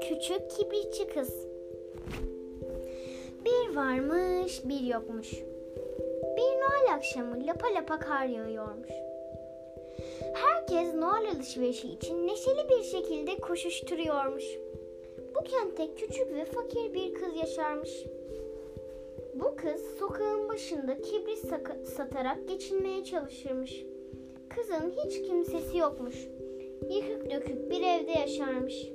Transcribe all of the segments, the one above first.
Küçük kibritçi kız. Bir varmış, bir yokmuş. Bir Noel akşamı lapa lapa kar yağıyormuş. Herkes Noel alışverişi için neşeli bir şekilde koşuşturuyormuş. Bu kentte küçük ve fakir bir kız yaşarmış. Bu kız sokağın başında kibrit satarak geçinmeye çalışırmış. Kızın hiç kimsesi yokmuş. Yıkık dökük bir evde yaşarmış.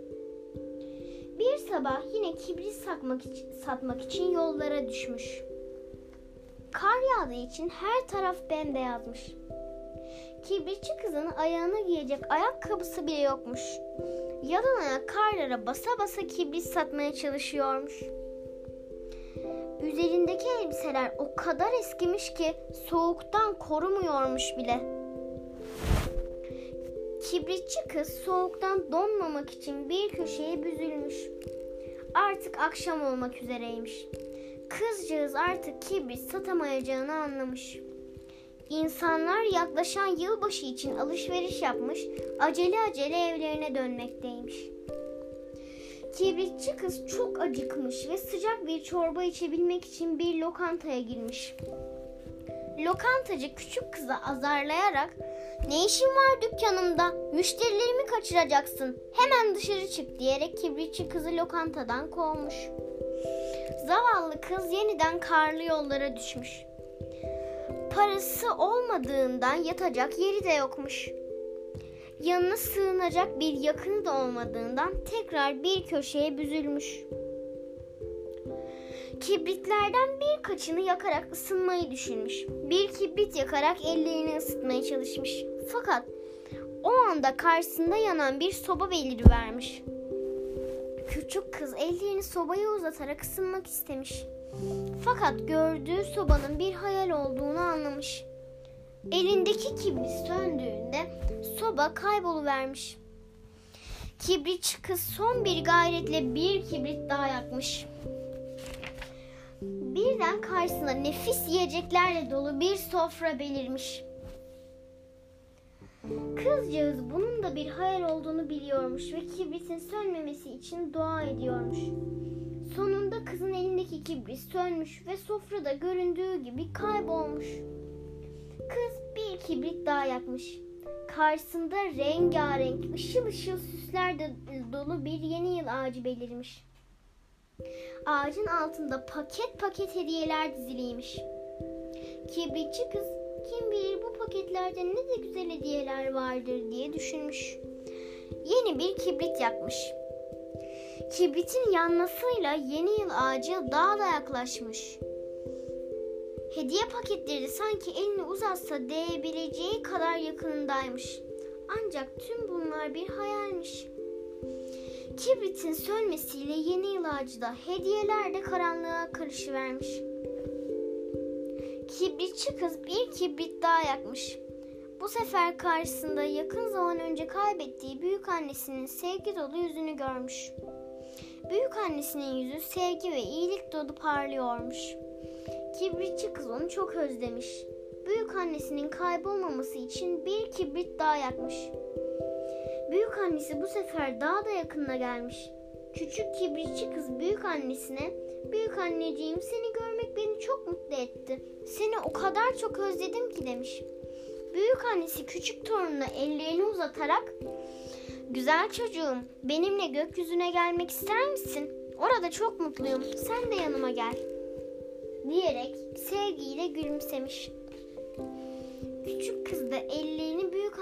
Bir sabah yine kibrit satmak için, satmak için yollara düşmüş. Kar yağdığı için her taraf bembeyazmış. Kibritçi kızın ayağına giyecek ayakkabısı bile yokmuş. Yalan ayak karlara basa basa kibrit satmaya çalışıyormuş. Üzerindeki elbiseler o kadar eskimiş ki soğuktan korumuyormuş bile. Kibritçi kız soğuktan donmamak için bir köşeye büzülmüş. Artık akşam olmak üzereymiş. Kızcağız artık kibrit satamayacağını anlamış. İnsanlar yaklaşan yılbaşı için alışveriş yapmış, acele acele evlerine dönmekteymiş. Kibritçi kız çok acıkmış ve sıcak bir çorba içebilmek için bir lokantaya girmiş. Lokantacı küçük kızı azarlayarak ne işin var dükkanımda? Müşterilerimi kaçıracaksın. Hemen dışarı çık diyerek kibritçi kızı lokantadan kovmuş. Zavallı kız yeniden karlı yollara düşmüş. Parası olmadığından yatacak yeri de yokmuş. Yanına sığınacak bir yakını da olmadığından tekrar bir köşeye büzülmüş. Kibritlerden birkaçını yakarak ısınmayı düşünmüş. Bir kibrit yakarak ellerini ısıtmaya çalışmış. Fakat o anda karşısında yanan bir soba beliri vermiş. Küçük kız ellerini sobaya uzatarak ısınmak istemiş. Fakat gördüğü sobanın bir hayal olduğunu anlamış. Elindeki kibrit söndüğünde soba kayboluvermiş. Kibritçi kız son bir gayretle bir kibrit daha yakmış. Birden karşısına nefis yiyeceklerle dolu bir sofra belirmiş. Kızcağız bunun da bir hayal olduğunu biliyormuş ve kibritin sönmemesi için dua ediyormuş. Sonunda kızın elindeki kibrit sönmüş ve sofrada göründüğü gibi kaybolmuş. Kız bir kibrit daha yakmış. Karşısında rengarenk, ışıl ışıl süslerle dolu bir yeni yıl ağacı belirmiş. Ağacın altında paket paket hediyeler diziliymiş. Kibritçi kız kim bilir bu paketlerde ne de güzel hediyeler vardır diye düşünmüş. Yeni bir kibrit yakmış. Kibritin yanmasıyla yeni yıl ağacı daha da yaklaşmış. Hediye paketleri sanki elini uzatsa değebileceği kadar yakınındaymış. Ancak tüm bunlar bir hayalmiş. Kibritin sönmesiyle yeni yıl ağacı da hediyeler de karanlığa karışıvermiş. Kibritçi kız bir kibrit daha yakmış. Bu sefer karşısında yakın zaman önce kaybettiği büyük annesinin sevgi dolu yüzünü görmüş. Büyük annesinin yüzü sevgi ve iyilik dolu parlıyormuş. Kibritçi kız onu çok özlemiş. Büyük annesinin kaybolmaması için bir kibrit daha yakmış. Büyük annesi bu sefer daha da yakınına gelmiş. Küçük kibritçi kız büyük annesine Büyük anneciğim seni görmek beni çok mutlu etti. Seni o kadar çok özledim ki demiş. Büyük annesi küçük torununa ellerini uzatarak Güzel çocuğum benimle gökyüzüne gelmek ister misin? Orada çok mutluyum. Sen de yanıma gel. Diyerek sevgiyle gülümsemiş. Küçük kız da ellerini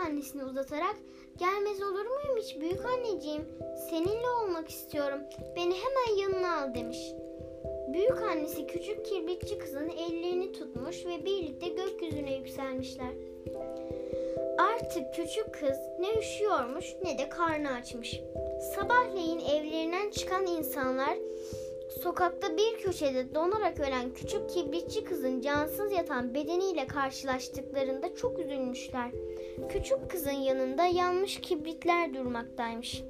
büyük annesine uzatarak gelmez olur muyum hiç büyük anneciğim? Seninle olmak istiyorum. Beni hemen yanına al demiş. Büyük annesi küçük kirbitçi kızın ellerini tutmuş ve birlikte gökyüzüne yükselmişler. Artık küçük kız ne üşüyormuş ne de karnı açmış. Sabahleyin evlerinden çıkan insanlar sokakta bir köşede donarak ölen küçük kibritçi kızın cansız yatan bedeniyle karşılaştıklarında çok üzülmüşler. Küçük kızın yanında yanmış kibritler durmaktaymış.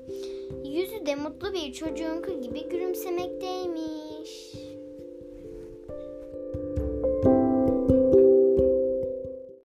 Yüzü de mutlu bir çocuğunki gibi gülümsemekteymiş.